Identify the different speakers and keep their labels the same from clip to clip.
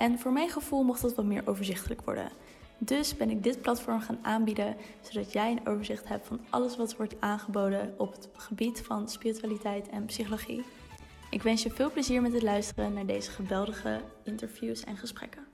Speaker 1: En voor mijn gevoel mocht dat wat meer overzichtelijk worden. Dus ben ik dit platform gaan aanbieden, zodat jij een overzicht hebt van alles wat wordt aangeboden op het gebied van spiritualiteit en psychologie. Ik wens je veel plezier met het luisteren naar deze geweldige interviews en gesprekken.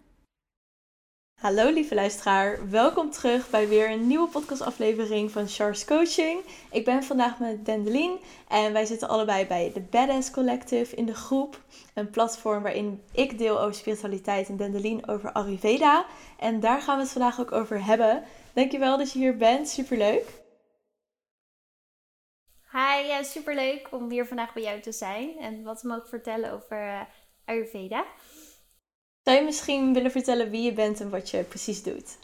Speaker 1: Hallo lieve luisteraar, welkom terug bij weer een nieuwe podcastaflevering van Charles Coaching. Ik ben vandaag met Dendelien en wij zitten allebei bij de Badass Collective in de groep. Een platform waarin ik deel over spiritualiteit en Dendelien over Ayurveda. En daar gaan we het vandaag ook over hebben. Dankjewel dat je hier bent, superleuk.
Speaker 2: Hi, ja, superleuk om hier vandaag bij jou te zijn en wat te mogen vertellen over uh, Ayurveda.
Speaker 1: Zou je misschien willen vertellen wie je bent en wat je precies doet?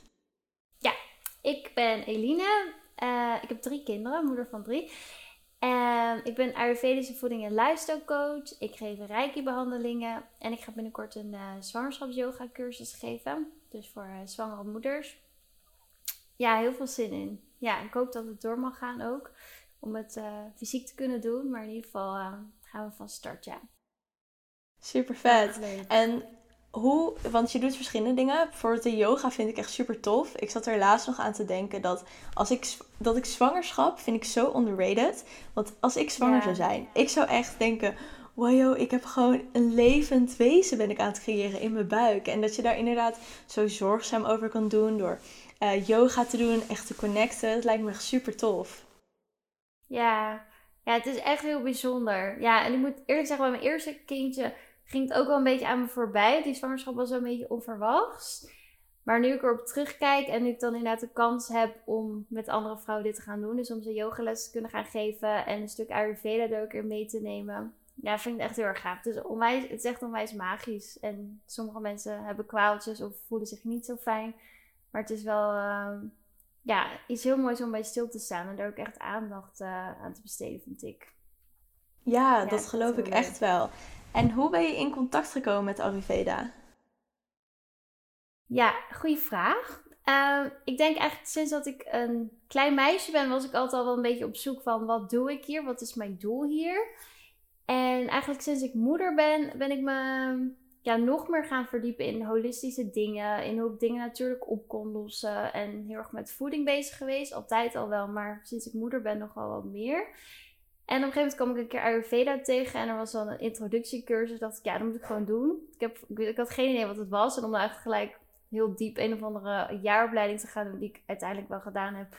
Speaker 2: Ja, ik ben Eline. Uh, ik heb drie kinderen, moeder van drie. Uh, ik ben Ayurvedische voeding- en lifestyle coach. Ik geef reiki-behandelingen. En ik ga binnenkort een uh, zwangerschaps-yoga cursus geven. Dus voor uh, zwangere moeders. Ja, heel veel zin in. Ja, ik hoop dat het door mag gaan ook. Om het fysiek te kunnen doen. Maar in ieder geval gaan we van start, ja.
Speaker 1: Super vet. En hoe, want je doet verschillende dingen. Voor de yoga vind ik echt super tof. Ik zat er laatst nog aan te denken dat als ik, dat ik zwangerschap vind ik zo underrated. Want als ik zwanger
Speaker 2: Ja.
Speaker 1: zou zijn, ik zou echt denken, wow ik heb gewoon een levend wezen ben ik aan het creëren in mijn buik. En dat je daar inderdaad zo zorgzaam over kan doen door eh, yoga te doen, echt te connecten. Het lijkt me echt super tof.
Speaker 2: Ja. ja, het is echt heel bijzonder. Ja, en ik moet eerlijk zeggen, bij mijn eerste kindje ging het ook wel een beetje aan me voorbij. Die zwangerschap was wel een beetje onverwachts. Maar nu ik erop terugkijk en nu ik dan inderdaad de kans heb om met andere vrouwen dit te gaan doen. Dus om ze yogales te kunnen gaan geven en een stuk Ayurveda er ook in mee te nemen. Ja, vind ik het echt heel erg gaaf. Het is, onwijs, het is echt onwijs magisch. En sommige mensen hebben kwaaltjes of voelen zich niet zo fijn. Maar het is wel uh, ja, iets heel moois om bij stil te staan. En daar ook echt aandacht uh, aan te besteden, vind ik.
Speaker 1: Ja,
Speaker 2: Ja,
Speaker 1: dat geloof ik echt wel. En hoe ben je in contact gekomen met Ayurveda?
Speaker 2: Ja, goede vraag. Uh, ik denk eigenlijk sinds dat ik een klein meisje ben, was ik altijd al wel een beetje op zoek van wat doe ik hier? Wat is mijn doel hier? En eigenlijk sinds ik moeder ben, ben ik me ja, nog meer gaan verdiepen in holistische dingen. In hoe ik dingen natuurlijk op kon lossen. En heel erg met voeding bezig geweest. Altijd al wel, maar sinds ik moeder ben nogal wat meer. En op een gegeven moment kwam ik een keer Ayurveda tegen en er was dan een introductiecursus. dacht ik, ja, dat moet ik gewoon doen. Ik, heb, ik had geen idee wat het was. En om dan eigenlijk gelijk heel diep een of andere jaaropleiding te gaan doen, die ik uiteindelijk wel gedaan heb.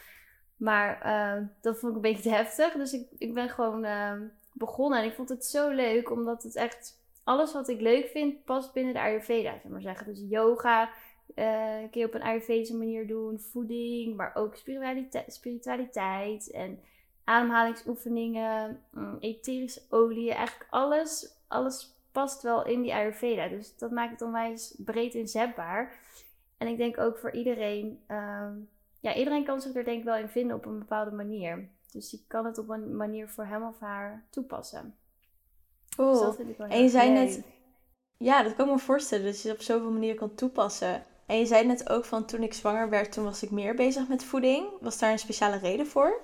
Speaker 2: Maar uh, dat vond ik een beetje te heftig. Dus ik, ik ben gewoon uh, begonnen. En ik vond het zo leuk, omdat het echt alles wat ik leuk vind, past binnen de Ayurveda. Zeg maar zeggen. Dus yoga uh, kun je op een Ayurvedische manier doen, voeding, maar ook spiritualiteit en ademhalingsoefeningen, um, etherische olie, eigenlijk alles, alles past wel in die Ayurveda. Dus dat maakt het onwijs breed inzetbaar. En ik denk ook voor iedereen, um, ja, iedereen kan zich er denk ik wel in vinden op een bepaalde manier. Dus je kan het op een manier voor hem of haar toepassen.
Speaker 1: Cool.
Speaker 2: Dus dat vind ik wel
Speaker 1: en je zei
Speaker 2: leuk.
Speaker 1: net, ja, dat kan ik me voorstellen, dat je het op zoveel manieren kan toepassen. En je zei net ook van toen ik zwanger werd, toen was ik meer bezig met voeding. Was daar een speciale reden voor?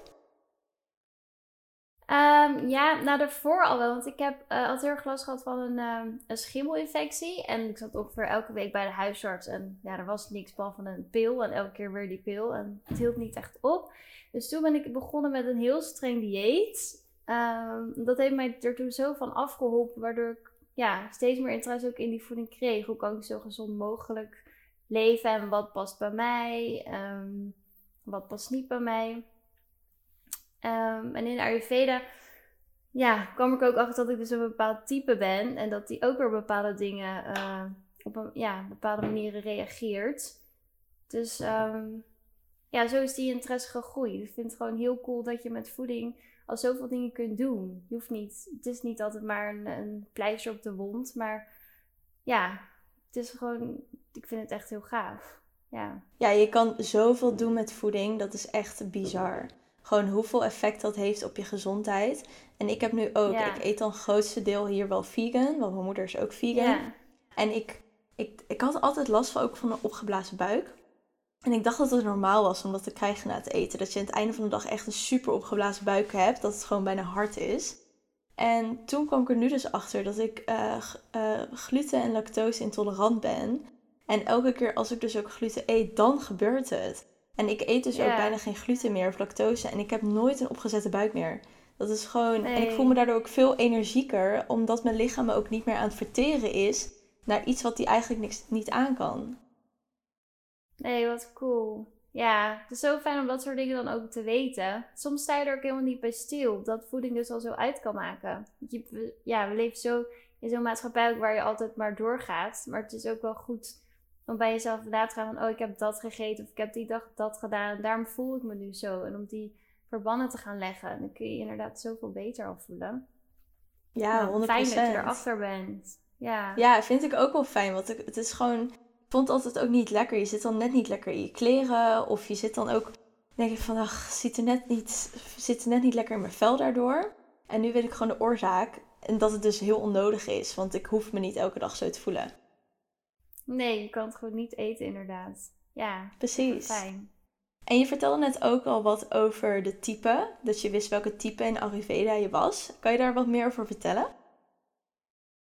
Speaker 2: Um, ja, nou daarvoor al wel. Want ik heb uh, altijd heel erg last gehad van een, um, schimmelinfectie. En ik zat ongeveer elke week bij de huisarts. En ja, er was niks behalve een pil. En elke keer weer die pil. En het hield niet echt op. Dus toen ben ik begonnen met een heel streng dieet. Um, dat heeft mij er toen zo van afgeholpen. Waardoor ik ja, steeds meer interesse ook in die voeding kreeg. Hoe kan ik zo gezond mogelijk leven? En wat past bij mij? wat past niet bij mij? Um, en in de Ayurveda ja, kwam ik ook achter dat ik dus een bepaald type ben. En dat die ook weer bepaalde dingen uh, op een ja, bepaalde manieren reageert. Dus um, ja, zo is die interesse gegroeid. Ik vind het gewoon heel cool dat je met voeding al zoveel dingen kunt doen. Je hoeft niet, het is niet altijd maar een, een pleister op de wond. Maar ja, het is gewoon ik vind het echt heel gaaf. Ja.
Speaker 1: ja, je kan zoveel doen met voeding. Dat is echt bizar. Gewoon hoeveel effect dat heeft op je gezondheid. En ik heb nu ook,
Speaker 2: Ja.
Speaker 1: ik eet dan het grootste deel hier wel vegan. Want mijn moeder is ook vegan.
Speaker 2: Ja.
Speaker 1: En ik, ik, ik had altijd last van ook van een opgeblazen buik. En ik dacht dat het normaal was om dat te krijgen na het eten. Dat je aan het einde van de dag echt een super opgeblazen buik hebt. Dat het gewoon bijna hard is. En toen kwam ik er nu dus achter dat ik eh, eh, gluten- en lactose intolerant ben. En elke keer als ik dus ook gluten eet, dan gebeurt het. En ik eet dus ook bijna geen gluten meer of lactose. En ik heb nooit een opgezette buik meer. Dat is gewoon... En ik voel me daardoor ook veel energieker. Omdat mijn lichaam me ook niet meer aan het verteren is naar iets wat hij eigenlijk niks, niet aan kan.
Speaker 2: Nee, wat cool. Ja, het is zo fijn om dat soort dingen dan ook te weten. Soms sta je er ook helemaal niet bij stil. Dat voeding dus al zo uit kan maken. Je, ja, we leven zo in zo'n maatschappij waar je altijd maar doorgaat. Maar het is ook wel goed om bij jezelf na te gaan van... Oh, ik heb dat gegeten of ik heb die dag dat gedaan. En daarom voel ik me nu zo. En om die verbanden te gaan leggen. Dan kun je je inderdaad zoveel beter al voelen.
Speaker 1: Ja,
Speaker 2: Nou,
Speaker 1: 100%.
Speaker 2: Fijn dat je erachter bent. Ja.
Speaker 1: Ja, vind ik ook wel fijn. Want ik- het is gewoon... Ik vond het altijd ook niet lekker. Je zit dan net niet lekker in je kleren. Of je zit dan ook... denk ik van, ach, zit er net niet, zit er net niet lekker in mijn vel daardoor. En nu weet ik gewoon de oorzaak. En dat het dus heel onnodig is. Want ik hoef me niet elke dag zo te voelen.
Speaker 2: Nee, je kan het gewoon niet eten inderdaad. Ja,
Speaker 1: Precies.
Speaker 2: fijn.
Speaker 1: En je vertelde net ook al wat over de type. Dat je wist welke type in Ayurveda je was. Kan je daar wat meer over vertellen?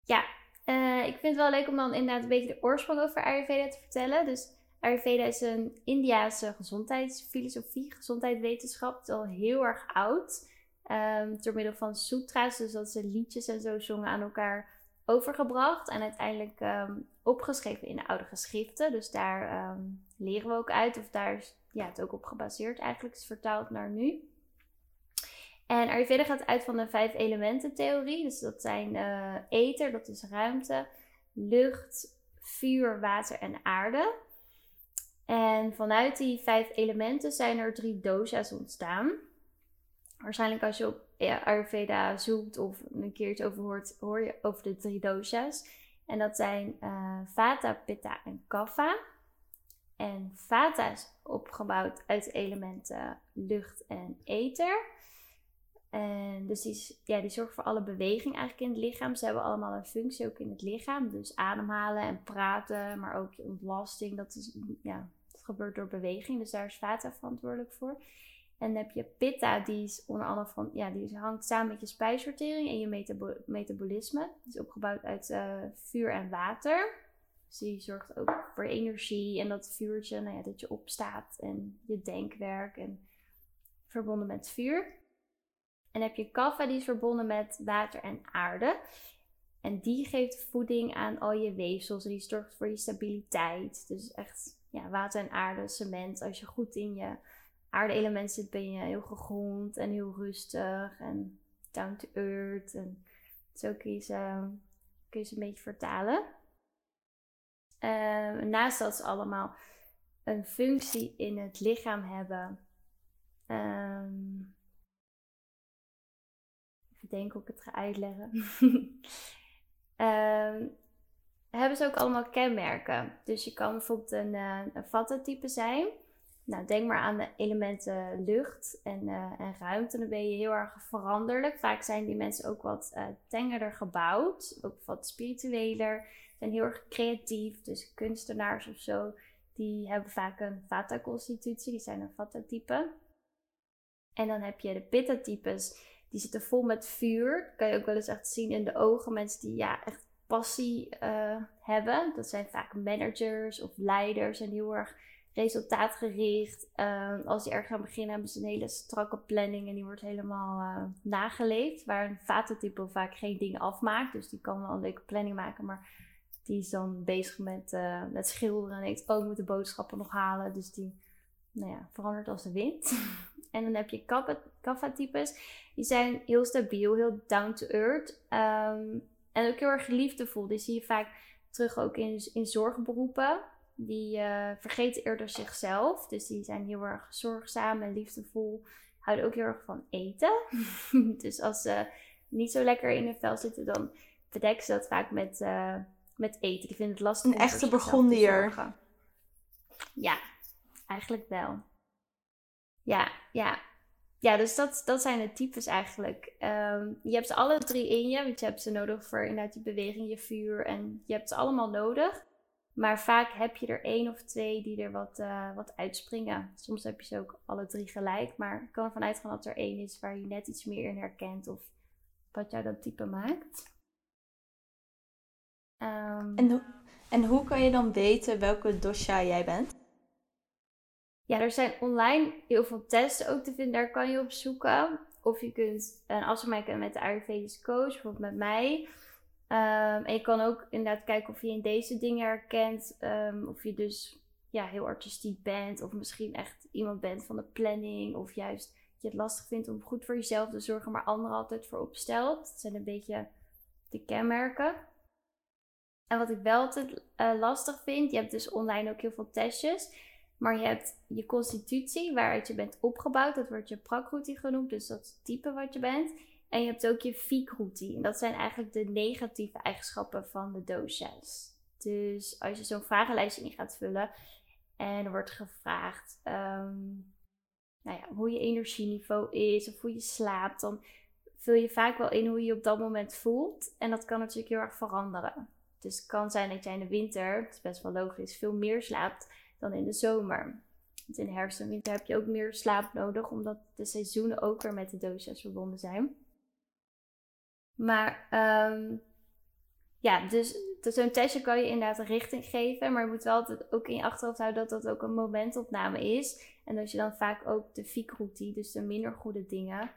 Speaker 2: Ja, eh, ik vind het wel leuk om dan inderdaad een beetje de oorsprong over Ayurveda te vertellen. Dus Ayurveda is een Indiase gezondheidsfilosofie, gezondheidswetenschap. Het is al heel erg oud. Ehm, door middel van sutra's, dus dat ze liedjes en zo zongen aan elkaar overgebracht. En uiteindelijk ehm, opgeschreven in de oude geschriften. Dus daar ehm, leren we ook uit. Of daar is ja, het ook op gebaseerd eigenlijk. is vertaald naar nu. En Ayurveda gaat uit van de vijf elementen theorie. Dus dat zijn eh ether, dat is ruimte, lucht, vuur, water en aarde. En vanuit die vijf elementen zijn er drie dosha's ontstaan. Waarschijnlijk als je op ja, Ayurveda zoekt of een keer iets over hoort, hoor je over de drie dosha's. En dat zijn eh, Vata, Pitta en Kapha. En Vata is opgebouwd uit elementen lucht en ether. En dus die, ja, die zorgen voor alle beweging eigenlijk in het lichaam. Ze hebben allemaal een functie ook in het lichaam. Dus ademhalen en praten, maar ook ontlasting. Dat, is, ja, dat gebeurt door beweging. Dus daar is Vata verantwoordelijk voor. En dan heb je Pitta, die is onder andere van, ja, die hangt samen met je spijsvertering en je metabo- metabolisme. Die is opgebouwd uit eh, vuur en water. Dus die zorgt ook voor energie en dat vuurtje, nou ja, dat je opstaat en je denkwerk en verbonden met vuur. En heb je Kapha, die is verbonden met water en aarde. En die geeft voeding aan al je weefsels en die zorgt voor je stabiliteit. Dus echt ja, water en aarde, cement. Als je goed in je aarde-element zit, ben je heel gegrond en heel rustig en down to earth. En zo kun je ze, kun je ze een beetje vertalen. Eh, naast dat ze allemaal een functie in het lichaam hebben. ehm, even denken hoe ik het ga uitleggen. Ehm, hebben ze ook allemaal kenmerken. Dus je kan bijvoorbeeld een, eh een zijn. Nou, denk maar aan de elementen lucht en, eh, en ruimte. Dan ben je heel erg veranderlijk. Vaak zijn die mensen ook wat eh tengerder gebouwd. Ook wat spiritueler. Zijn heel erg creatief. Dus kunstenaars of zo. Die hebben vaak een vata-constitutie. Die zijn een vata-type. En dan heb je de pitta-types. Die zitten vol met vuur. Dat kan je ook wel eens echt zien in de ogen. Mensen die ja, echt passie eh, hebben. Dat zijn vaak managers of leiders. En heel erg resultaatgericht. Ehm, als die ergens aan beginnen hebben ze een hele strakke planning. En die wordt helemaal eh, nageleefd. Waar een vata-type vaak geen dingen afmaakt. Dus die kan wel een leuke planning maken. Maar die is dan bezig met, eh, met schilderen. En denkt, oh ik moet de boodschappen nog halen. Dus die nou ja, verandert als de wind. en dan heb je kapha-types. Die zijn heel stabiel, heel down to earth. Ehm, en ook heel erg liefdevol. Die zie je vaak terug ook in, in zorgberoepen. Die eh, vergeten eerder zichzelf. Dus die zijn heel erg zorgzaam en liefdevol. Houden ook heel erg van eten. dus als ze niet zo lekker in hun vel zitten, dan bedekken ze dat vaak met, eh, met eten. Die vinden het lastig.
Speaker 1: Een echte Burgondier.
Speaker 2: Ja, eigenlijk wel. Ja, ja. Ja, dus dat, dat zijn de types eigenlijk. Ehm, je hebt ze alle drie in je, want je hebt ze nodig voor inderdaad die beweging, je vuur. En je hebt ze allemaal nodig. Maar vaak heb je er één of twee die er wat, uh, wat uitspringen. Soms heb je ze ook alle drie gelijk. Maar ik kan ervan uitgaan dat er één is waar je net iets meer in herkent. Of wat jou dat type maakt.
Speaker 1: Um, en, en hoe kan je dan weten welke dosha jij bent?
Speaker 2: Ja, er zijn online heel veel testen ook te vinden. Daar kan je op zoeken. Of je kunt een afspraak maken met de Ayurvedische coach, bijvoorbeeld met mij. Um, en je kan ook inderdaad kijken of je in deze dingen herkent. Um, of je dus ja, heel artistiek bent. Of misschien echt iemand bent van de planning. Of juist dat je het lastig vindt om goed voor jezelf te zorgen, maar anderen altijd voor opstelt. Dat zijn een beetje de kenmerken. En wat ik wel altijd uh, lastig vind, je hebt dus online ook heel veel testjes. Maar je hebt je constitutie, waaruit je bent opgebouwd. Dat wordt je prakruti genoemd, dus dat type wat je bent. En je hebt ook je fikruti. En dat zijn eigenlijk de negatieve eigenschappen van de dosha's. Dus als je zo'n vragenlijstje in gaat vullen en er wordt gevraagd um, nou ja, hoe je energieniveau is of hoe je slaapt, dan vul je vaak wel in hoe je je op dat moment voelt. En dat kan natuurlijk heel erg veranderen. Dus het kan zijn dat jij in de winter, dat is best wel logisch, veel meer slaapt dan in de zomer. Want in herfst en winter heb je ook meer slaap nodig, omdat de seizoenen ook weer met de dosha's verbonden zijn. Maar um, ja, dus, dus zo'n testje kan je inderdaad een richting geven. Maar je moet wel altijd ook in je achterhoofd houden dat dat ook een momentopname is. En dat je dan vaak ook de fiekroute, dus de minder goede dingen,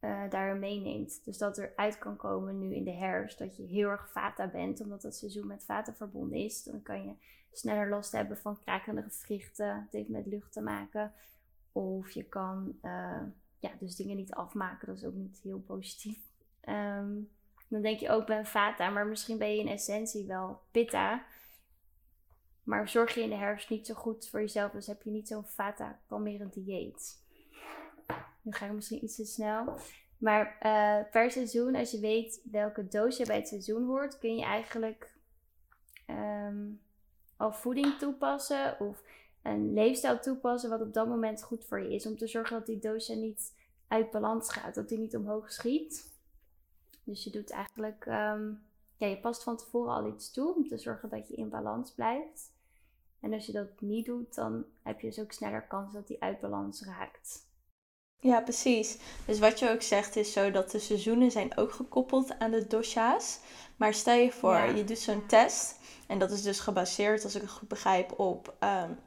Speaker 2: uh, daarin meeneemt. Dus dat er uit kan komen nu in de herfst dat je heel erg vata bent, omdat het seizoen met vata verbonden is. Dan kan je sneller last hebben van krakende gewrichten. Het heeft met lucht te maken. Of je kan uh, ja, dus dingen niet afmaken. Dat is ook niet heel positief. Um, dan denk je ook, ben vata, maar misschien ben je in essentie wel pitta. Maar zorg je in de herfst niet zo goed voor jezelf, dus heb je niet zo'n vata kalmerend dieet. Nu ga ik misschien iets te snel. Maar uh, per seizoen, als je weet welke doos je bij het seizoen hoort, kun je eigenlijk um, al voeding toepassen of een leefstijl toepassen wat op dat moment goed voor je is. Om te zorgen dat die doosje niet uit balans gaat, dat die niet omhoog schiet. Dus je doet eigenlijk, um, ja, je past van tevoren al iets toe om te zorgen dat je in balans blijft. En als je dat niet doet, dan heb je dus ook sneller kans dat die uit balans raakt.
Speaker 1: Ja, precies. Dus wat je ook zegt is zo dat de seizoenen zijn ook gekoppeld aan de dosha's. Maar stel je voor, je doet zo'n test. En dat is dus gebaseerd, als ik het goed begrijp, op um,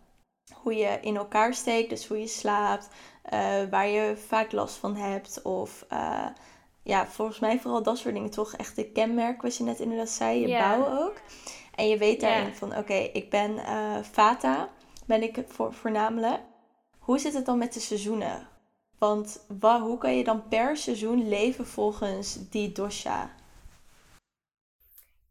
Speaker 1: hoe je in elkaar steekt. Dus hoe je slaapt, uh, waar je vaak last van hebt. Of uh, ja, volgens mij vooral dat soort dingen toch echt de kenmerk, wat je net inderdaad zei, je bouw ook. En je weet daarin van, oké, ik ben uh, Vata, ben ik voor, voornamelijk. Hoe zit het dan met de seizoenen? Want wat, hoe kan je dan per seizoen leven volgens die dosha?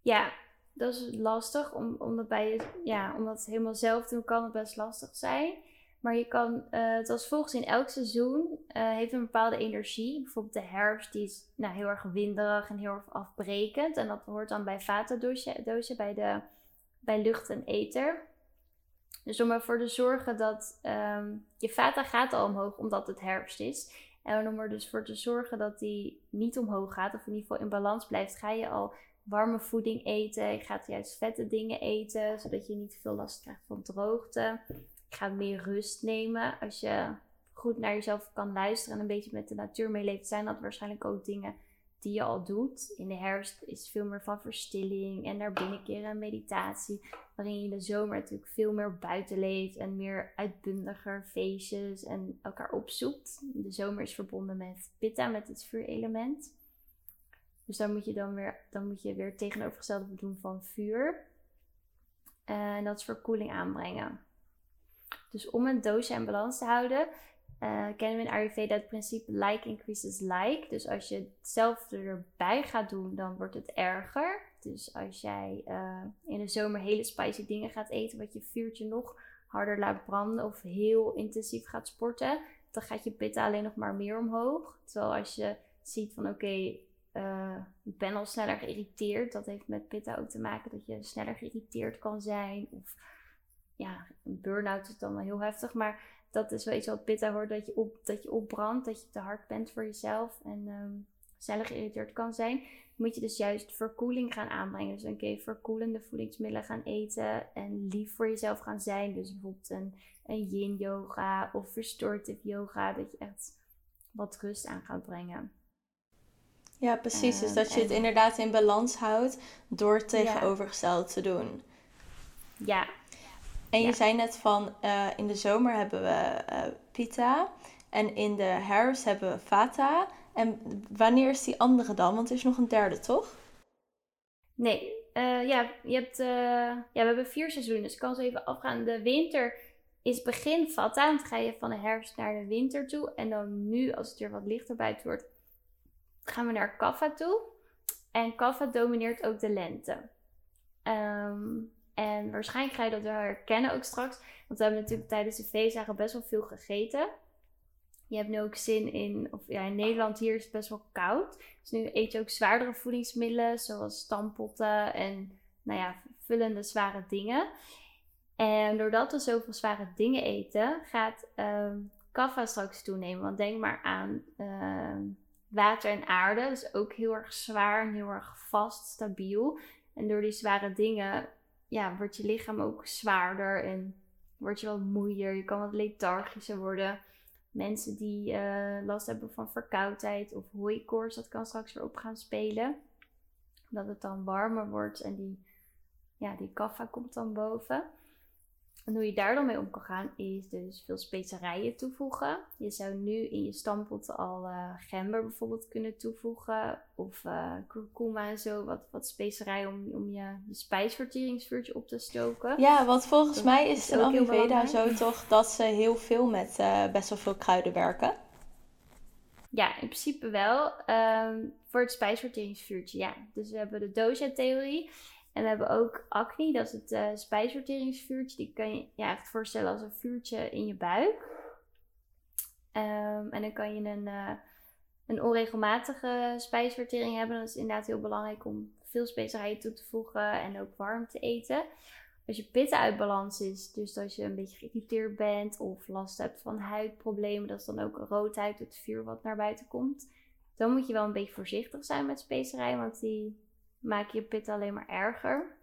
Speaker 2: Ja, dat is lastig. Om, omdat, bij je, ja, omdat het helemaal zelf doen kan het best lastig zijn. Maar je kan uh, het als volgt in elk seizoen uh, heeft een bepaalde energie. Bijvoorbeeld de herfst, die is nou, heel erg winderig en heel erg afbrekend. En dat hoort dan bij vata-doosje, bij, de, bij lucht en ether. Dus om ervoor te zorgen dat um, je vata gaat al omhoog omdat het herfst is. En om er dus voor te zorgen dat die niet omhoog gaat, of in ieder geval in balans blijft, ga je al warme voeding eten. Je gaat juist vette dingen eten, zodat je niet veel last krijgt van droogte. Gaat meer rust nemen. Als je goed naar jezelf kan luisteren en een beetje met de natuur meeleeft, zijn dat waarschijnlijk ook dingen die je al doet. In de herfst is veel meer van verstilling en naar binnen keren en meditatie. Waarin je in de zomer natuurlijk veel meer buiten leeft en meer uitbundiger feestjes en elkaar opzoekt. De zomer is verbonden met pitta, met het vuurelement. Dus dan moet je dan weer, dan moet je weer tegenovergestelde doen van vuur. En dat is verkoeling aanbrengen. Dus om een doosje in balans te houden, uh, kennen we in Ayurveda het principe like increases like. Dus als je hetzelfde erbij gaat doen, dan wordt het erger. Dus als jij uh, in de zomer hele spicy dingen gaat eten, wat je vuurtje nog harder laat branden of heel intensief gaat sporten, dan gaat je pitta alleen nog maar meer omhoog. Terwijl als je ziet van oké, uh, ik ben al sneller geïrriteerd. Dat heeft met pitta ook te maken dat je sneller geïrriteerd kan zijn. Of ja, een burn-out is dan wel heel heftig. Maar dat is wel iets wat pitta hoort, dat je, op, dat je opbrandt, dat je te hard bent voor jezelf en um, geïrriteerd kan zijn. Moet je dus juist verkoeling gaan aanbrengen. Dus dan kun je verkoelende voedingsmiddelen gaan eten en lief voor jezelf gaan zijn. Dus bijvoorbeeld een, een yin yoga of restorative yoga, dat je echt wat rust aan gaat brengen.
Speaker 1: Ja, precies. dus dat je het inderdaad in balans houdt door het tegenovergesteld te doen.
Speaker 2: Ja.
Speaker 1: En je zei net van uh, in de zomer hebben we uh, pita en in de herfst hebben we vata. En wanneer is die andere dan? Want er is nog een derde, toch?
Speaker 2: Nee, uh, ja, je hebt, ja, we hebben vier seizoenen. Dus ik kan zo even afgaan. De winter is begin vata. Dan ga je van de herfst naar de winter toe. En dan nu, als het weer wat lichter buiten wordt, gaan we naar Kaffa toe. En Kaffa domineert ook de lente. Um, en waarschijnlijk ga je dat wel herkennen ook straks. Want we hebben natuurlijk tijdens de feestdagen best wel veel gegeten. Je hebt nu ook zin in, of ja, in Nederland hier is het best wel koud. Dus nu eet je ook zwaardere voedingsmiddelen, zoals stampotten en nou ja, vullende zware dingen. En doordat we zoveel zware dingen eten, gaat uh, kaffa straks toenemen. Want denk maar aan uh, water en aarde. Is ook heel erg zwaar en heel erg vast, stabiel. En door die zware dingen ja, wordt je lichaam ook zwaarder en word je wat moeier. Je kan wat lethargischer worden. Mensen die uh, last hebben van verkoudheid of hooikoorts, dat kan straks weer op gaan spelen. Dat het dan warmer wordt en die, ja, die kaffa komt dan boven. En hoe je daar dan mee om kan gaan, is dus veel specerijen toevoegen. Je zou nu in je stampot al uh, gember bijvoorbeeld kunnen toevoegen. Of uh, kurkuma en zo, wat, wat specerijen om, om je, je spijsverteringsvuurtje op te stoken.
Speaker 1: Ja, want volgens mij is het in Ayurveda zo toch dat ze heel veel met uh, best wel veel kruiden werken.
Speaker 2: Ja, in principe wel. Um, voor het spijsverteringsvuurtje, ja. Dus we hebben de dosha-theorie. En we hebben ook acne, dat is het uh, spijsverteringsvuurtje. Die kan je je echt voorstellen als een vuurtje in je buik. Um, en dan kan je een, uh, een onregelmatige spijsvertering hebben. Dat is inderdaad heel belangrijk om veel specerijen toe te voegen en ook warm te eten. Als je pitten uit balans is, dus als je een beetje geïrriteerd bent of last hebt van huidproblemen, dat is dan ook roodheid, het vuur wat naar buiten komt. Dan moet je wel een beetje voorzichtig zijn met specerijen, want die maak je pit alleen maar erger.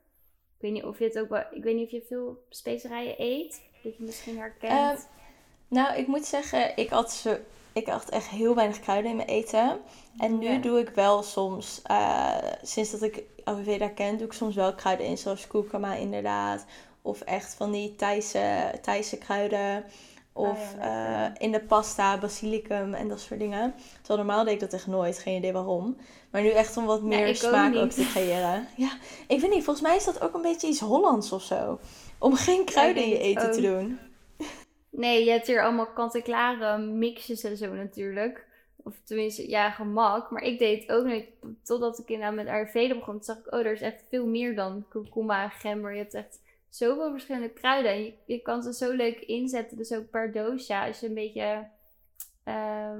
Speaker 2: Ik weet niet of je het ook wel, ik weet niet of je veel specerijen eet, dat je misschien herkent. Uh,
Speaker 1: nou, ik moet zeggen, ik had, zo, ik had echt heel weinig kruiden in mijn eten. En nu doe ik wel soms, uh, sinds dat ik Ayurveda ken, doe ik soms wel kruiden in, zoals kurkuma inderdaad. Of echt van die Thaise, Thaise kruiden. Of oh eh, in de pasta, basilicum en dat soort dingen. Terwijl normaal deed ik dat echt nooit, geen idee waarom. Maar nu echt om wat meer smaak ook, te creëren. Ja, ik weet niet, volgens mij is dat ook een beetje iets Hollands of zo. Om geen kruiden in je eten te doen.
Speaker 2: Nee, je hebt hier allemaal kant-en-klare mixjes en zo natuurlijk. Of tenminste, ja, gemak. Maar ik deed het ook niet. Totdat ik inderdaad met Ayurveda begon. Toen zag ik, oh, er is echt veel meer dan kurkuma en gember. Je hebt echt zoveel verschillende kruiden. En je, kan ze zo leuk inzetten. Dus ook per dosha. Als je een beetje uh,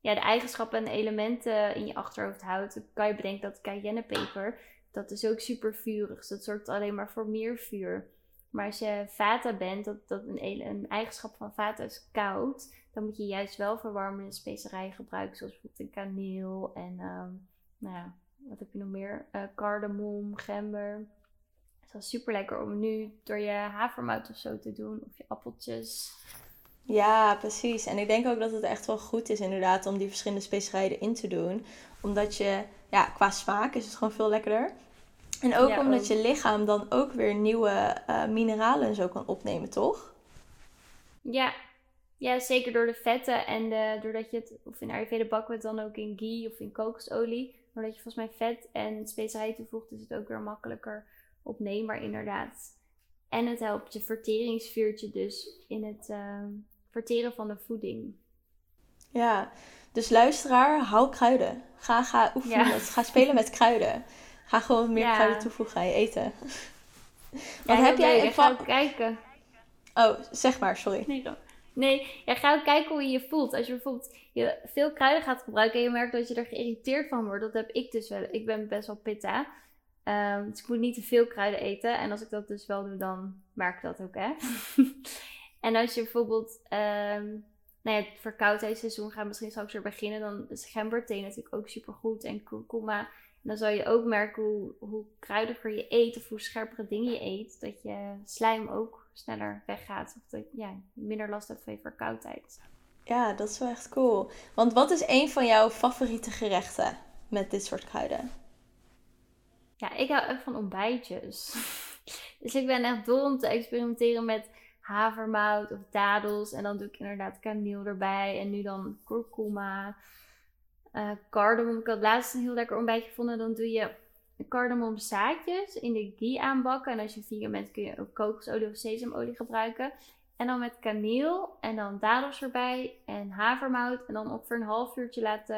Speaker 2: ja, de eigenschappen en elementen in je achterhoofd houdt. Dan kan je bedenken dat cayennepeper, dat is ook super vurig. Dus dat zorgt alleen maar voor meer vuur. Maar als je vata bent, dat, dat een, een eigenschap van vata is koud. Dan moet je juist wel verwarmende specerijen gebruiken. Zoals bijvoorbeeld een kaneel en um, nou ja, wat heb je nog meer? Uh, cardamom, gember is super lekker om nu door je havermout of zo te doen. Of je appeltjes.
Speaker 1: Ja, precies. En ik denk ook dat het echt wel goed is inderdaad om die verschillende specerijen in te doen. Omdat je, ja, qua smaak is het gewoon veel lekkerder. En ook omdat je lichaam dan ook weer nieuwe uh, mineralen zo kan opnemen, toch?
Speaker 2: Ja. ja, zeker door de vetten en de, doordat je het, of in Ayurveda bakken we het dan ook in ghee of in kokosolie. Doordat je volgens mij vet en specerijen toevoegt, is het ook weer makkelijker opneembaar inderdaad. En het helpt je verteringsvuurtje dus in het uh, verteren van de voeding.
Speaker 1: Ja, dus luisteraar, hou kruiden. Ga, ga oefenen, ga spelen met kruiden. Ga gewoon meer kruiden toevoegen aan je eten.
Speaker 2: Wat heb jij? Kijken.
Speaker 1: Oh, zeg maar, sorry.
Speaker 2: Nee, dan. Nee, ja, ga ook kijken hoe je je voelt. Als je bijvoorbeeld je veel kruiden gaat gebruiken en je merkt dat je er geïrriteerd van wordt. Dat heb ik dus wel. Ik ben best wel pitta. Um, dus ik moet niet te veel kruiden eten. En als ik dat dus wel doe, dan merk ik dat ook echt. en als je bijvoorbeeld... Um, nou ja, verkoudheidsseizoen gaat misschien straks weer beginnen. Dan is gemberthee natuurlijk ook super goed. En kurkuma. En dan zal je ook merken hoe, hoe kruidiger je eet. Of hoe scherpere dingen je eet. Dat je slijm ook sneller weggaat. Of dat ja, je minder last hebt van je verkoudheid.
Speaker 1: Ja, dat is wel echt cool. Want wat is een van jouw favoriete gerechten met dit soort kruiden?
Speaker 2: Ja, ik hou echt van ontbijtjes. dus ik ben echt dol om te experimenteren met havermout of dadels. En dan doe ik inderdaad kaneel erbij. En nu dan kurkuma. Uh, cardamom. Ik had laatst een heel lekker ontbijtje gevonden. Dan doe je cardamomzaadjes in de ghee aanbakken. En als je vegan bent kun je ook kokosolie of sesamolie gebruiken. En dan met kaneel en dan dadels erbij en havermout. En dan ongeveer een half uurtje laten,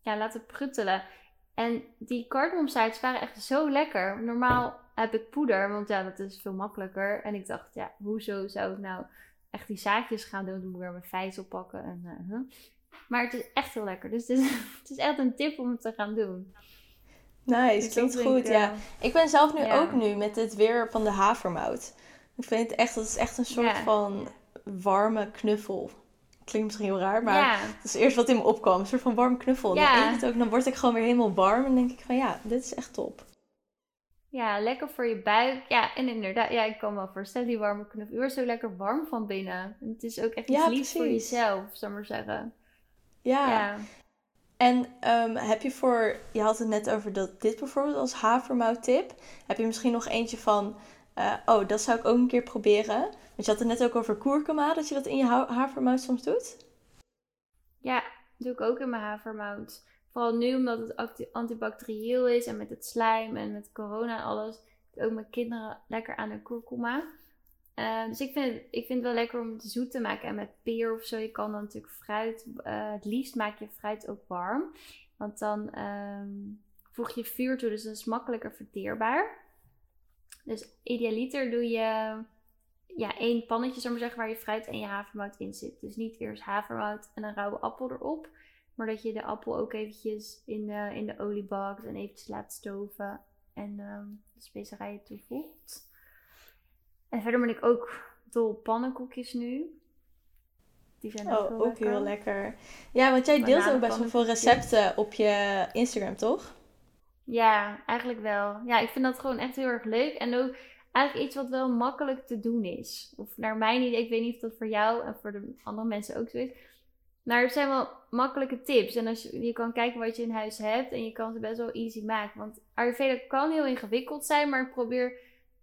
Speaker 2: ja, laten pruttelen. En die cardamomzaadjes waren echt zo lekker. Normaal heb ik poeder, want ja, dat is veel makkelijker. En ik dacht, ja, hoezo zou ik nou echt die zaadjes gaan doen? Dan moet ik weer mijn vijzel pakken. En, uh, Maar het is echt heel lekker. Dus het is, het is echt een tip om het te gaan doen.
Speaker 1: Nice, dus klinkt goed, ja. Ik ben zelf nu ook nu met het weer van de havermout. Ik vind het echt, dat is echt een soort van warme knuffel. Klinkt misschien heel raar, maar dat is eerst wat in me opkwam. Een soort van warm knuffel. Dan eet het ook, dan word ik gewoon weer helemaal warm. En denk ik van ja, dit is echt top.
Speaker 2: Ja, lekker voor je buik. Ja, en inderdaad, ja, ik kan wel voorstellen, die warme knuffel. Je wordt zo lekker warm van binnen. het is ook echt iets liefs voor jezelf, zou maar zeggen.
Speaker 1: Ja. ja. En um, heb je voor, je had het net over dat dit bijvoorbeeld als havermout tip. Heb je misschien nog eentje van, uh, oh, dat zou ik ook een keer proberen. Want je had het net ook over kurkuma, dat je dat in je havermout soms doet.
Speaker 2: Ja, doe ik ook in mijn havermout. Vooral nu omdat het antibacterieel is en met het slijm en met corona en alles. Ook mijn kinderen lekker aan de kurkuma. Uh, dus ik vind, ik vind het wel lekker om het zoet te maken. En met peer of zo, je kan dan natuurlijk fruit. Uh, het liefst maak je fruit ook warm. Want dan um, voeg je vuur toe, dus dat is makkelijker verteerbaar. Dus idealiter doe je ja, één pannetje, zou maar zeggen, waar je fruit en je havermout in zit. Dus niet eerst havermout en een rauwe appel erop. Maar dat je de appel ook eventjes in de, in de olie bakt en eventjes laat stoven. En um, de specerijen toevoegt. En verder ben ik ook dol pannenkoekjes nu.
Speaker 1: Die zijn ook, oh, heel, ook lekker. heel lekker. Ja, want jij deelt ook best wel veel recepten op je Instagram, toch?
Speaker 2: Ja, eigenlijk wel. Ja, ik vind dat gewoon echt heel erg leuk. En ook eigenlijk iets wat wel makkelijk te doen is. Of naar mijn idee, ik weet niet of dat voor jou en voor de andere mensen ook zo is. Maar het zijn wel makkelijke tips. En als je, je kan kijken wat je in huis hebt en je kan ze best wel easy maken. Want Ayurveda kan heel ingewikkeld zijn, maar ik probeer,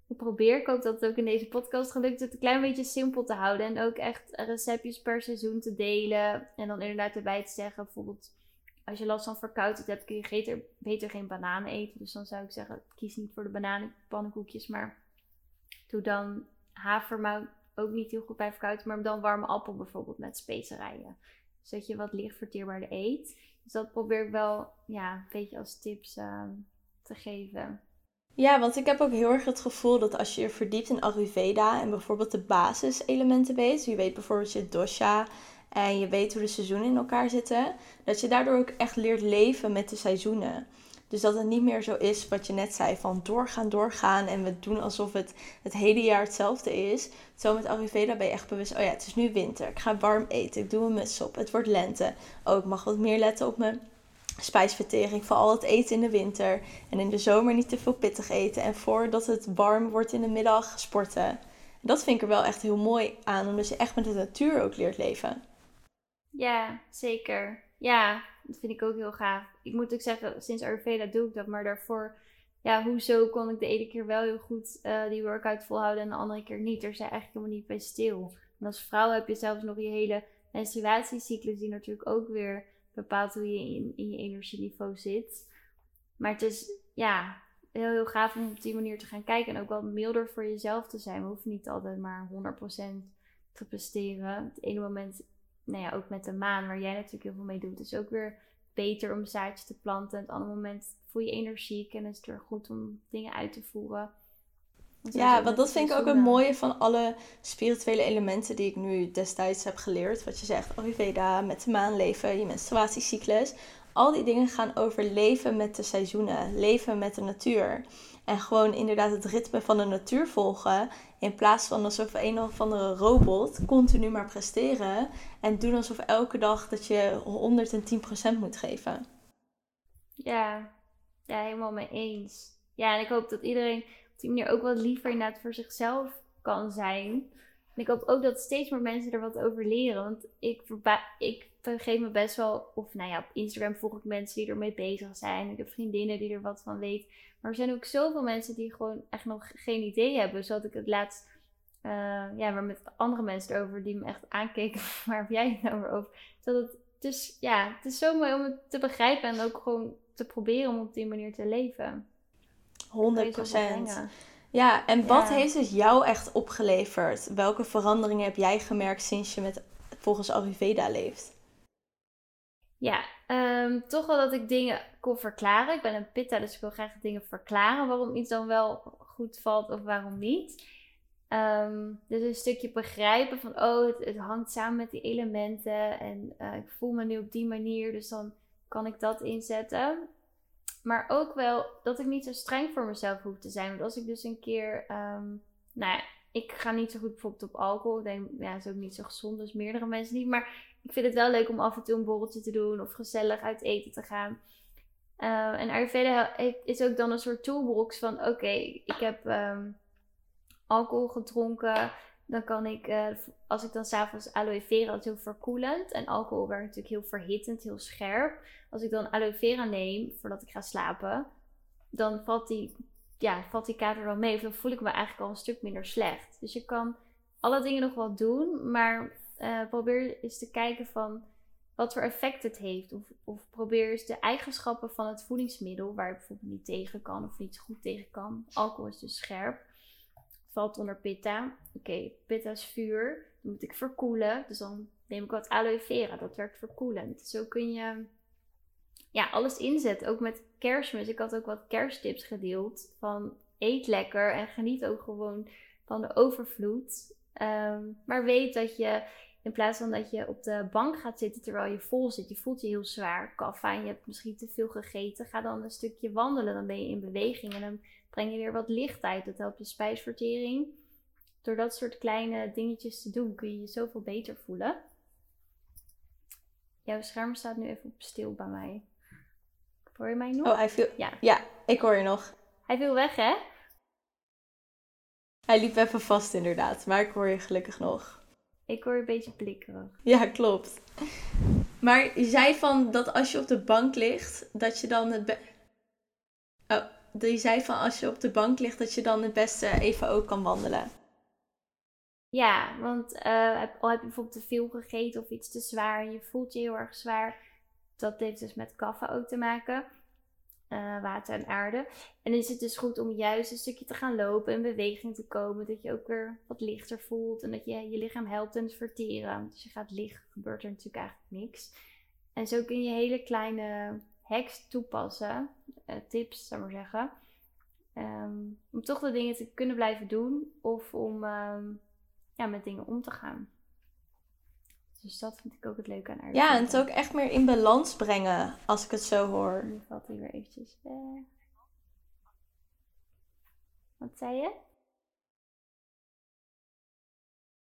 Speaker 2: ik probeer, ik hoop dat het ook in deze podcast gelukt, het een klein beetje simpel te houden. En ook echt receptjes per seizoen te delen. En dan inderdaad erbij te zeggen, bijvoorbeeld als je last van verkoudheid hebt, kun je beter, geen bananen eten. Dus dan zou ik zeggen, kies niet voor de bananenpannenkoekjes, maar doe dan havermout ook niet heel goed bij verkoudheid, maar dan warme appel bijvoorbeeld met specerijen. Zodat je wat licht verteerbaarder eet. Dus dat probeer ik wel ja, een beetje als tips uh, te geven.
Speaker 1: Ja, want ik heb ook heel erg het gevoel dat als je je verdiept in Ayurveda en bijvoorbeeld de basiselementen weet, je weet bijvoorbeeld je dosha en je weet hoe de seizoenen in elkaar zitten, dat je daardoor ook echt leert leven met de seizoenen. Dus dat het niet meer zo is wat je net zei, van doorgaan, doorgaan en we doen alsof het het hele jaar hetzelfde is. Zo met Ayurveda ben je echt bewust, oh ja, het is nu winter, ik ga warm eten, ik doe een muts op, het wordt lente. Oh, ik mag wat meer letten op mijn spijsvertering, vooral het eten in de winter. En in de zomer niet te veel pittig eten en voordat het warm wordt in de middag sporten. dat vind ik er wel echt heel mooi aan, omdat je echt met de natuur ook leert leven.
Speaker 2: Ja, zeker. Ja, dat vind ik ook heel gaaf. Ik moet ook zeggen, sinds Ayurveda doe ik dat. Maar daarvoor, ja, hoezo kon ik de ene keer wel heel goed uh, die workout volhouden en de andere keer niet? Er zijn eigenlijk helemaal niet bij stil. En als vrouw heb je zelfs nog je hele menstruatiecyclus die natuurlijk ook weer bepaalt hoe je in, in je energieniveau zit. Maar het is, ja, heel, heel gaaf om op die manier te gaan kijken. En ook wel milder voor jezelf te zijn. We hoeven niet altijd maar 100% te presteren. Het ene moment nou ja, ook met de maan, waar jij natuurlijk heel veel mee doet, is ook weer beter om zaadjes te planten. En het andere moment voel je energiek en is het weer goed om dingen uit te voeren.
Speaker 1: Ja, want dat vind ik ook het mooie van alle spirituele elementen die ik nu destijds heb geleerd. Wat je zegt, Ayurveda, met de maan leven, je menstruatiecyclus. Al die dingen gaan over leven met de seizoenen, leven met de natuur. En gewoon inderdaad het ritme van de natuur volgen. In plaats van alsof een of andere robot continu maar presteren. En doen alsof elke dag dat je 110% moet geven.
Speaker 2: Ja, ja, helemaal mee eens. Ja, en ik hoop dat iedereen op die manier ook wat liever inderdaad voor zichzelf kan zijn. En ik hoop ook dat steeds meer mensen er wat over leren. Want ik, ik geef me best wel, of nou ja, op Instagram volg ik mensen die ermee bezig zijn. Ik heb vriendinnen die er wat van weten. Maar er zijn ook zoveel mensen die gewoon echt nog geen idee hebben. Zodat ik het laatst, uh, ja, maar met andere mensen erover die me echt aankeken. Waar heb jij het nou over? Zodat het, dus ja, het is zo mooi om het te begrijpen en ook gewoon te proberen om op die manier te leven.
Speaker 1: 100 procent. Ja, en wat heeft het jou echt opgeleverd? Welke veranderingen heb jij gemerkt sinds je met volgens Ayurveda leeft?
Speaker 2: Ja, ehm, toch wel dat ik dingen kon verklaren. Ik ben een pitta, dus ik wil graag dingen verklaren waarom iets dan wel goed valt of waarom niet. Um, dus een stukje begrijpen van, oh, het, het, hangt samen met die elementen en uh, ik voel me nu op die manier, dus dan kan ik dat inzetten. Maar ook wel dat ik niet zo streng voor mezelf hoef te zijn. Want als ik dus een keer, um, nou ja, ik ga niet zo goed bijvoorbeeld op alcohol. Ik denk, ja, is ook niet zo gezond, dus meerdere mensen niet. Maar ik vind het wel leuk om af en toe een borreltje te doen of gezellig uit eten te gaan. Uh, en Ayurveda is ook dan een soort toolbox van: oké, ik heb um, alcohol gedronken. Dan kan ik, uh, als ik dan s'avonds aloe vera, dat is heel verkoelend. En alcohol werkt natuurlijk heel verhittend, heel scherp. Als ik dan aloe vera neem voordat ik ga slapen, dan valt die, ja, valt die kater wel mee. Of dan voel ik me eigenlijk al een stuk minder slecht. Dus je kan alle dingen nog wel doen, maar uh, probeer eens te kijken van wat voor effect het heeft. Of, of probeer eens de eigenschappen van het voedingsmiddel, waar je bijvoorbeeld niet tegen kan of niet goed tegen kan. Alcohol is dus scherp. Valt onder pitta. Oké, pitta is vuur. Dan moet ik verkoelen. Dus dan neem ik wat aloe vera. Dat werkt verkoelend. Zo kun je ja, alles inzetten. Ook met kerstmis. Ik had ook wat kersttips gedeeld. Van eet lekker en geniet ook gewoon van de overvloed. Ehm, maar weet dat je in plaats van dat je op de bank gaat zitten terwijl je vol zit, je voelt je heel zwaar, kaffa je hebt misschien te veel gegeten, ga dan een stukje wandelen. Dan ben je in beweging en dan breng je weer wat licht uit. Dat helpt je spijsvertering. Door dat soort kleine dingetjes te doen kun je je zoveel beter voelen. Jouw scherm staat nu even op stil bij mij. Hoor je mij nog?
Speaker 1: Oh, hij viel. Ja. ja, ik hoor je nog.
Speaker 2: Hij viel weg, hè?
Speaker 1: Hij liep even vast, inderdaad. Maar ik hoor je gelukkig nog.
Speaker 2: Ik hoor een beetje blikkerig.
Speaker 1: Ja, klopt. Maar je zei van dat als je op de bank ligt, dat je dan het. oh, je zei van als je op de bank ligt, dat je dan het beste even ook kan wandelen.
Speaker 2: Ja, want uh, al heb je bijvoorbeeld te veel gegeten of iets te zwaar en je voelt je heel erg zwaar. Dat heeft dus met kaffe ook te maken. Eh, water en aarde. En dan is het dus goed om juist een stukje te gaan lopen, in beweging te komen. Dat je ook weer wat lichter voelt en dat je je lichaam helpt in het verteren. Dus je gaat liggen, gebeurt er natuurlijk eigenlijk niks. En zo kun je hele kleine hacks toepassen, uh, tips zou maar zeggen. Ehm, om toch de dingen te kunnen blijven doen of om ehm, ja, met dingen om te gaan. Dus dat vind ik ook het leuke aan Ayurveda.
Speaker 1: Ja, en het ook echt meer in balans brengen, als ik het zo hoor.
Speaker 2: Nu valt hij weer eventjes weg. Wat zei je?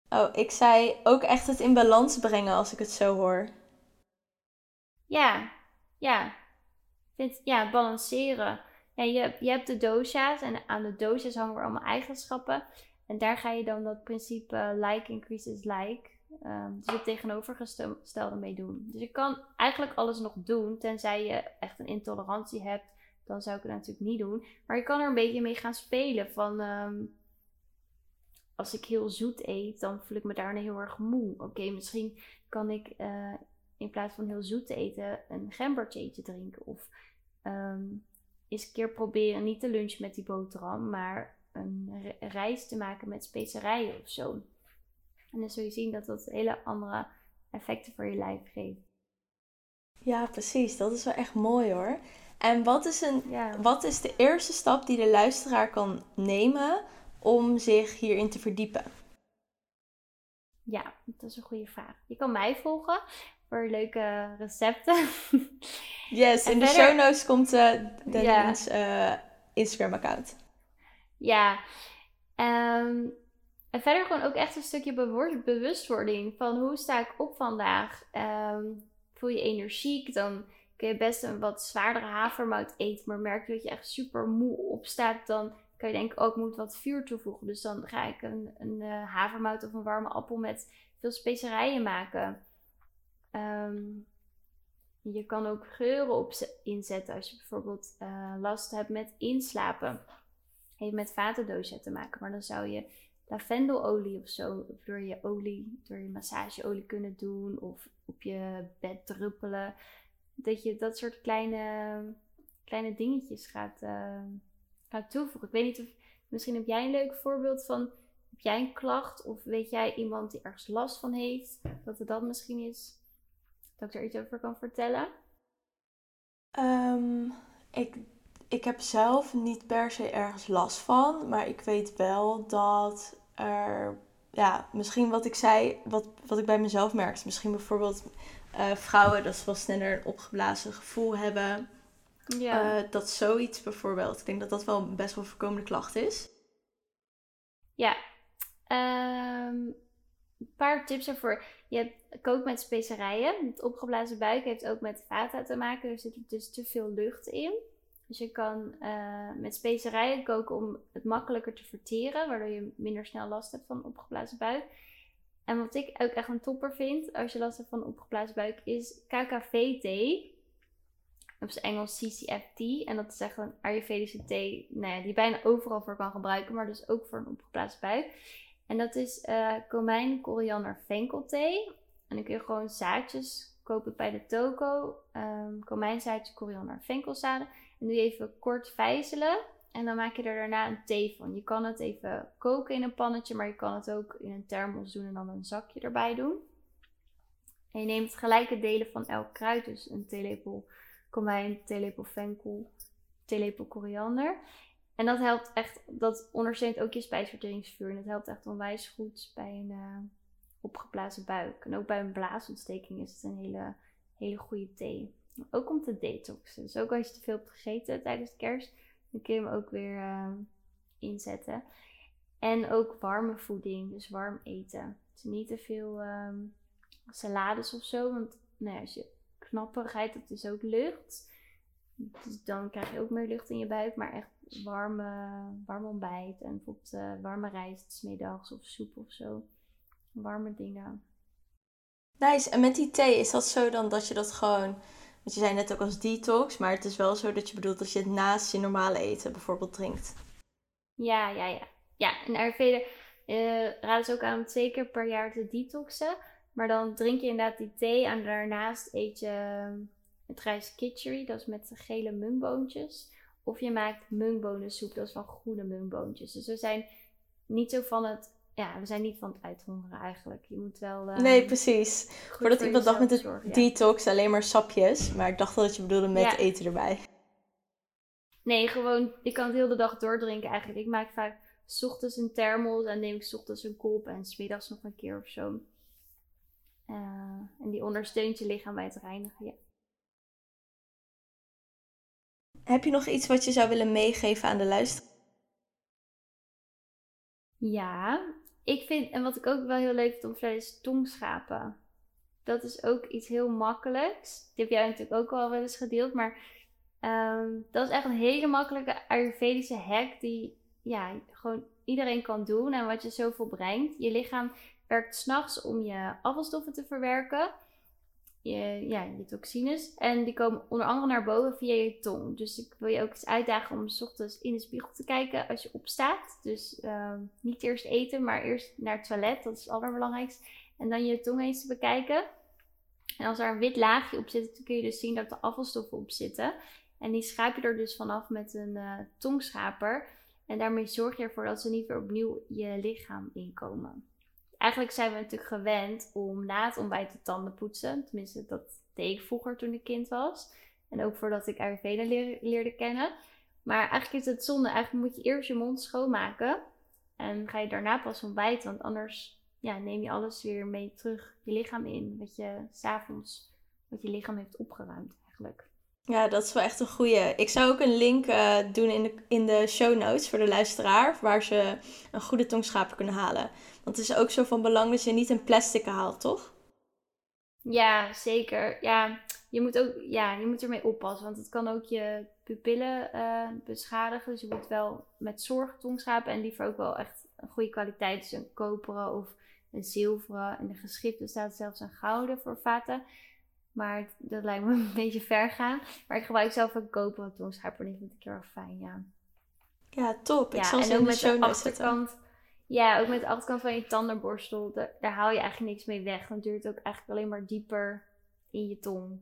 Speaker 1: Oh, ik zei ook echt het in balans brengen, als ik het zo hoor.
Speaker 2: Ja, ja. Vind, ja, balanceren. Ja, je, je hebt de dosha's en aan de dosha's hangen er allemaal eigenschappen. En daar ga je dan dat principe like increases like Um, dus het tegenovergestelde mee doen. Dus je kan eigenlijk alles nog doen, tenzij je echt een intolerantie hebt. Dan zou ik het natuurlijk niet doen. Maar je kan er een beetje mee gaan spelen. Van ehm, als ik heel zoet eet, dan voel ik me daarna heel erg moe. Oké, misschien kan ik uh, in plaats van heel zoet te eten een gembertheetje drinken. Of um, eens een keer proberen niet te lunchen met die boterham, maar een rijst te maken met specerijen of zo. En dan zul je zien dat dat hele andere effecten voor je lijf geeft.
Speaker 1: Ja, precies. Dat is wel echt mooi hoor. En wat is, een, wat is de eerste stap die de luisteraar kan nemen om zich hierin te verdiepen?
Speaker 2: Ja, dat is een goede vraag. Je kan mij volgen voor leuke recepten.
Speaker 1: Yes, in de show notes komt uh, de Instagram-account.
Speaker 2: Ja, um, en verder gewoon ook echt een stukje bewustwording van hoe sta ik op vandaag. Um, voel je energiek, dan kun je best een wat zwaardere havermout eten. Maar merk je dat je echt super moe opstaat, dan kan je denken, ook moet wat vuur toevoegen. Dus dan ga ik een, een uh, havermout of een warme appel met veel specerijen maken. Um, je kan ook geuren op inzetten als je bijvoorbeeld uh, last hebt met inslapen. Heeft met vatendoosje te maken. Maar dan zou je lavendelolie of zo door je olie, door je massageolie kunnen doen. Of op je bed druppelen. Dat je dat soort kleine, kleine dingetjes gaat, uh, gaat toevoegen. Ik weet niet of, misschien heb jij een leuk voorbeeld van, heb jij een klacht? Of weet jij iemand die ergens last van heeft? Dat het dat misschien is, dat ik er iets over kan vertellen?
Speaker 1: Um, ik ik heb zelf niet per se ergens last van, maar ik weet wel dat er, ja, misschien wat ik zei, wat, wat ik bij mezelf merkte, misschien bijvoorbeeld uh, vrouwen dat ze wel sneller een opgeblazen gevoel hebben. Ja. Uh, dat zoiets bijvoorbeeld. Ik denk dat dat wel best wel een voorkomende klacht is.
Speaker 2: Ja. Um, een paar tips ervoor. Je hebt kook met specerijen. Het opgeblazen buik heeft ook met vata te maken. Er zit dus te veel lucht in. Dus je kan uh, met specerijen koken om het makkelijker te verteren, waardoor je minder snel last hebt van opgeblazen buik. En wat ik ook echt een topper vind, als je last hebt van opgeblazen buik, is KKV-thee. Op zijn Engels CCF-tea. En dat is echt een Ayurvedische thee nou ja, die je bijna overal voor kan gebruiken, maar dus ook voor een opgeblazen buik. En dat is uh, komijn, koriander, venkelthee. En dan kun je gewoon zaadjes kopen bij de toko. Um, koriander, venkelzaden. En doe je even kort vijzelen. En dan maak je er daarna een thee van. Je kan het even koken in een pannetje, maar je kan het ook in een thermos doen en dan een zakje erbij doen. En je neemt gelijke delen van elk kruid. Dus een theelepel komijn, theelepel venkel, theelepel koriander. En dat helpt echt, dat ondersteunt ook je spijsverteringsvuur. En dat helpt echt onwijs goed bij een uh, opgeblazen buik. En ook bij een blaasontsteking is het een hele, hele goede thee. Ook om te detoxen. Dus ook als je te veel hebt gegeten tijdens de kerst, dan kun je hem ook weer uh, inzetten. En ook warme voeding, dus warm eten. Dus niet te veel um, salades of zo, want nou ja, als je knapperigheid, dat is ook lucht. Dus dan krijg je ook meer lucht in je buik, maar echt warme, warm ontbijt. En bijvoorbeeld uh, warme rijst, smiddags of soep of zo. Warme dingen.
Speaker 1: Nice. En met die thee, is dat zo dan dat je dat gewoon want je zei net ook als detox, maar het is wel zo dat je bedoelt dat je het naast je normale eten bijvoorbeeld drinkt.
Speaker 2: Ja, ja, ja. Ja, en Ayurveda uh, raden ze ook aan om twee keer per jaar te detoxen. Maar dan drink je inderdaad die thee en daarnaast eet je ehm, het rijst kitchery, dat is met gele mungboontjes. Of je maakt mungbonensoep, dat is van groene mungboontjes. Dus we zijn niet zo van het ja, we zijn niet van het uithongeren eigenlijk. Je moet wel.
Speaker 1: Uh, nee, precies. Voordat iemand dacht met de detox alleen maar sapjes. Maar ik dacht dat je bedoelde met eten erbij.
Speaker 2: Nee, gewoon, ik kan het heel de dag doordrinken eigenlijk. Ik maak vaak s ochtends een thermos en neem ik s ochtends een kop en smiddags nog een keer of zo. Uh, en die ondersteunt je lichaam bij het reinigen. Ja.
Speaker 1: Heb je nog iets wat je zou willen meegeven aan de luisteraar?
Speaker 2: Ja, ik vind, en wat ik ook wel heel leuk vind om te vertellen, is tongschapen. Dat is ook iets heel makkelijks. Die heb jij natuurlijk ook al wel eens gedeeld. Maar ehm, dat is echt een hele makkelijke Ayurvedische hack die ja, gewoon iedereen kan doen. En wat je zoveel brengt. Je lichaam werkt s'nachts om je afvalstoffen te verwerken je, ja, je toxines. En die komen onder andere naar boven via je tong. Dus ik wil je ook eens uitdagen om s ochtends in de spiegel te kijken als je opstaat. Dus uh, niet eerst eten, maar eerst naar het toilet. Dat is het allerbelangrijkste. En dan je tong eens te bekijken. En als er een wit laagje op zit, dan kun je dus zien dat er afvalstoffen op zitten. En die schaap je er dus vanaf met een uh, tongschaper. En daarmee zorg je ervoor dat ze niet weer opnieuw je lichaam inkomen eigenlijk zijn we natuurlijk gewend om na het ontbijt de tanden poetsen. Tenminste, dat deed ik vroeger toen ik kind was. En ook voordat ik Ayurveda leerde, kennen. Maar eigenlijk is het zonde. Eigenlijk moet je eerst je mond schoonmaken. En ga je daarna pas ontbijten, want anders ja, neem je alles weer mee terug je lichaam in. Wat je s'avonds, wat je lichaam heeft opgeruimd eigenlijk.
Speaker 1: Ja, dat is wel echt een goeie. Ik zou ook een link uh, doen in de, in de show notes voor de luisteraar, waar ze een goede tongschaper kunnen halen. Want het is ook zo van belang dat je niet een plastic haalt, toch?
Speaker 2: Ja, zeker. Ja, je moet, ook, ja, je moet ermee oppassen, want het kan ook je pupillen uh, beschadigen. Dus je moet wel met zorg tongschapen en liever ook wel echt een goede kwaliteit. Dus een koperen of een zilveren. En de geschriften staat zelfs een gouden voor vaten. Maar dat lijkt me een beetje ver gaan. Maar ik gebruik zelf een koperen tongschaper. Die vind ik heel erg fijn, ja.
Speaker 1: Ja, top. Ik ja, zal ze en ook met de achterkant. Zetten.
Speaker 2: Ja, ook met de achterkant van je tandenborstel. Daar, daar haal je eigenlijk niks mee weg. Dan duurt het ook eigenlijk alleen maar dieper in je tong.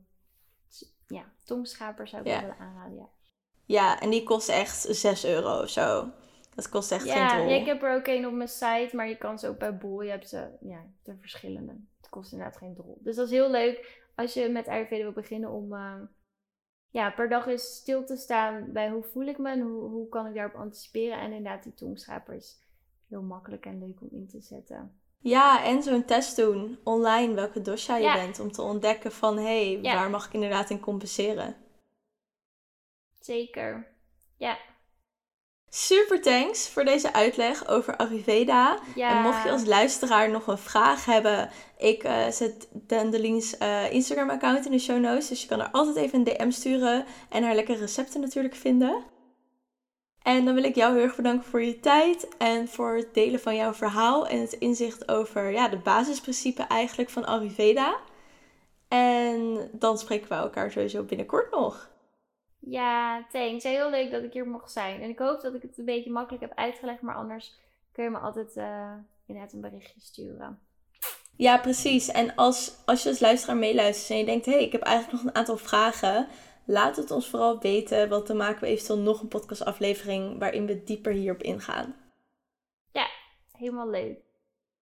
Speaker 2: Dus, ja, tongschaper zou ik wel willen aanraden, ja.
Speaker 1: Ja, en die kost echt 6 euro of zo. Dat kost echt geen tol.
Speaker 2: Ja, ik heb er ook een op mijn site, maar je kan ze ook bij Bol. Je hebt ze, ja, de verschillende. Het kost inderdaad geen drol. Dus dat is heel leuk als je met Ayurveda wil beginnen om uh, ja, per dag eens stil te staan bij hoe voel ik me en hoe, hoe kan ik daarop anticiperen. En inderdaad, die tongschaper is heel makkelijk en leuk om in te zetten.
Speaker 1: Ja, en zo'n test doen online welke dosha je bent. Om te ontdekken van, hé, hey, waar mag ik inderdaad in compenseren?
Speaker 2: Zeker, ja.
Speaker 1: Super thanks voor deze uitleg over Ayurveda. En mocht je als luisteraar nog een vraag hebben, ik uh, zet Dandeline's uh, Instagram account in de show notes. Dus je kan er altijd even een DM sturen en haar lekkere recepten natuurlijk vinden. En dan wil ik jou heel erg bedanken voor je tijd en voor het delen van jouw verhaal en het inzicht over ja, de basisprincipe eigenlijk van Ayurveda. En dan spreken we elkaar sowieso binnenkort nog.
Speaker 2: Ja, thanks. Heel leuk dat ik hier mocht zijn. En ik hoop dat ik het een beetje makkelijk heb uitgelegd, maar anders kun je me altijd uh, inderdaad een berichtje sturen.
Speaker 1: Ja, precies. En als, als je als luisteraar meeluistert en je denkt, hé, hey, ik heb eigenlijk nog een aantal vragen, laat het ons vooral weten, want dan maken we eventueel nog een podcastaflevering waarin we dieper hierop ingaan.
Speaker 2: Ja, helemaal leuk.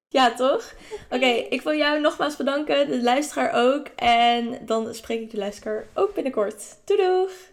Speaker 1: Ja, toch? Oké, ik wil jou nogmaals bedanken, de luisteraar ook. En dan spreek ik de luisteraar ook binnenkort. Doei doeg!